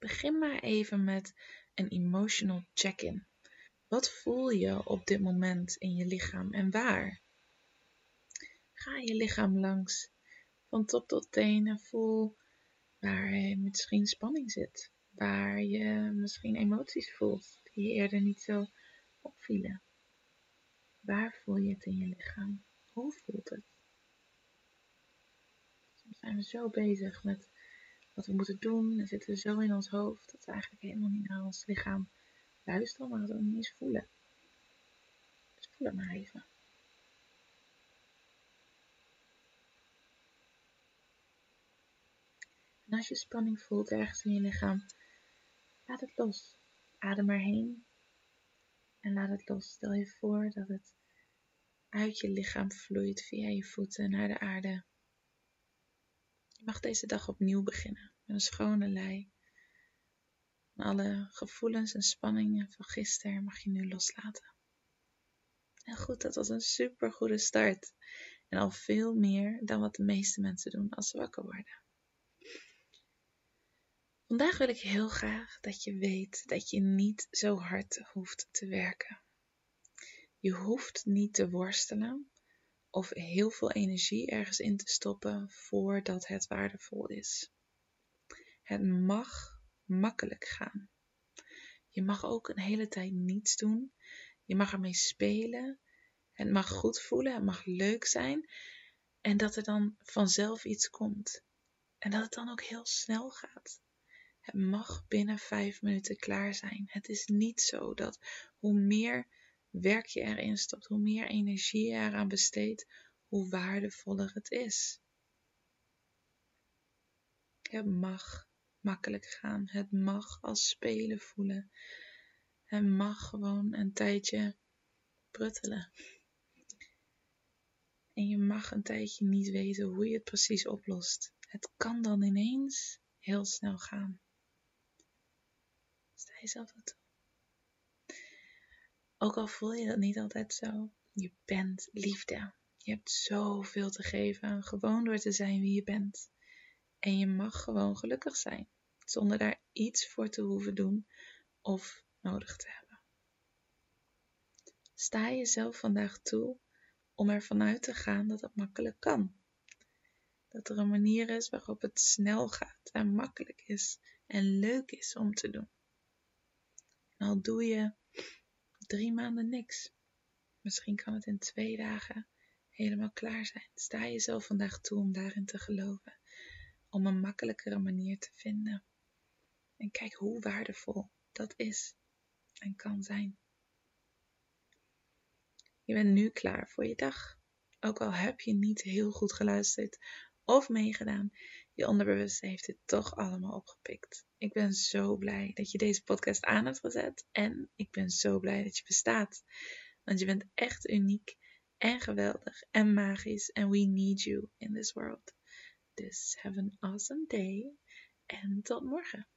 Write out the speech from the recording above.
Begin maar even met een emotional check-in. Wat voel je op dit moment in je lichaam en waar? Ga je lichaam langs, van top tot teen en voel waar je misschien spanning zit, waar je misschien emoties voelt die je eerder niet zo opvielen. Waar voel je het in je lichaam? Hoe voelt het? Soms zijn we zo bezig met wat we moeten doen en zitten zo in ons hoofd dat we eigenlijk helemaal niet naar ons lichaam luisteren, maar het ook niet eens voelen. Dus voel het maar even. En als je spanning voelt ergens in je lichaam, laat het los. Adem maar heen en laat het los. Stel je voor dat het uit je lichaam vloeit via je voeten naar de aarde. Mag deze dag opnieuw beginnen met een schone lei. Alle gevoelens en spanningen van gisteren mag je nu loslaten. En goed, dat was een super goede start. En al veel meer dan wat de meeste mensen doen als ze wakker worden. Vandaag wil ik heel graag dat je weet dat je niet zo hard hoeft te werken. Je hoeft niet te worstelen of heel veel energie ergens in te stoppen voordat het waardevol is. Het mag makkelijk gaan. Je mag ook een hele tijd niets doen. Je mag ermee spelen. Het mag goed voelen, het mag leuk zijn. En dat er dan vanzelf iets komt. En dat het dan ook heel snel gaat. Het mag binnen vijf minuten klaar zijn. Het is niet zo dat hoe meer werk je erin stopt, hoe meer energie je eraan besteedt, hoe waardevoller het is. Het mag makkelijk gaan. Het mag als spelen voelen. Het mag gewoon een tijdje pruttelen. En je mag een tijdje niet weten hoe je het precies oplost. Het kan dan ineens heel snel gaan. Sta jezelf dat toe. Ook al voel je dat niet altijd zo, je bent liefde. Je hebt zoveel te geven, gewoon door te zijn wie je bent. En je mag gewoon gelukkig zijn, zonder daar iets voor te hoeven doen of nodig te hebben. Sta jezelf vandaag toe om ervan uit te gaan dat het makkelijk kan. Dat er een manier is waarop het snel gaat en makkelijk is en leuk is om te doen. En al doe je drie maanden niks. Misschien kan het in twee dagen helemaal klaar zijn. Sta jezelf vandaag toe om daarin te geloven. Om een makkelijkere manier te vinden. En kijk hoe waardevol dat is en kan zijn. Je bent nu klaar voor je dag. Ook al heb je niet heel goed geluisterd of meegedaan, je onderbewuste heeft het toch allemaal opgepikt. Ik ben zo blij dat je deze podcast aan hebt gezet en ik ben zo blij dat je bestaat. Want je bent echt uniek en geweldig en magisch en we need you in this world. Dus have an awesome day en tot morgen.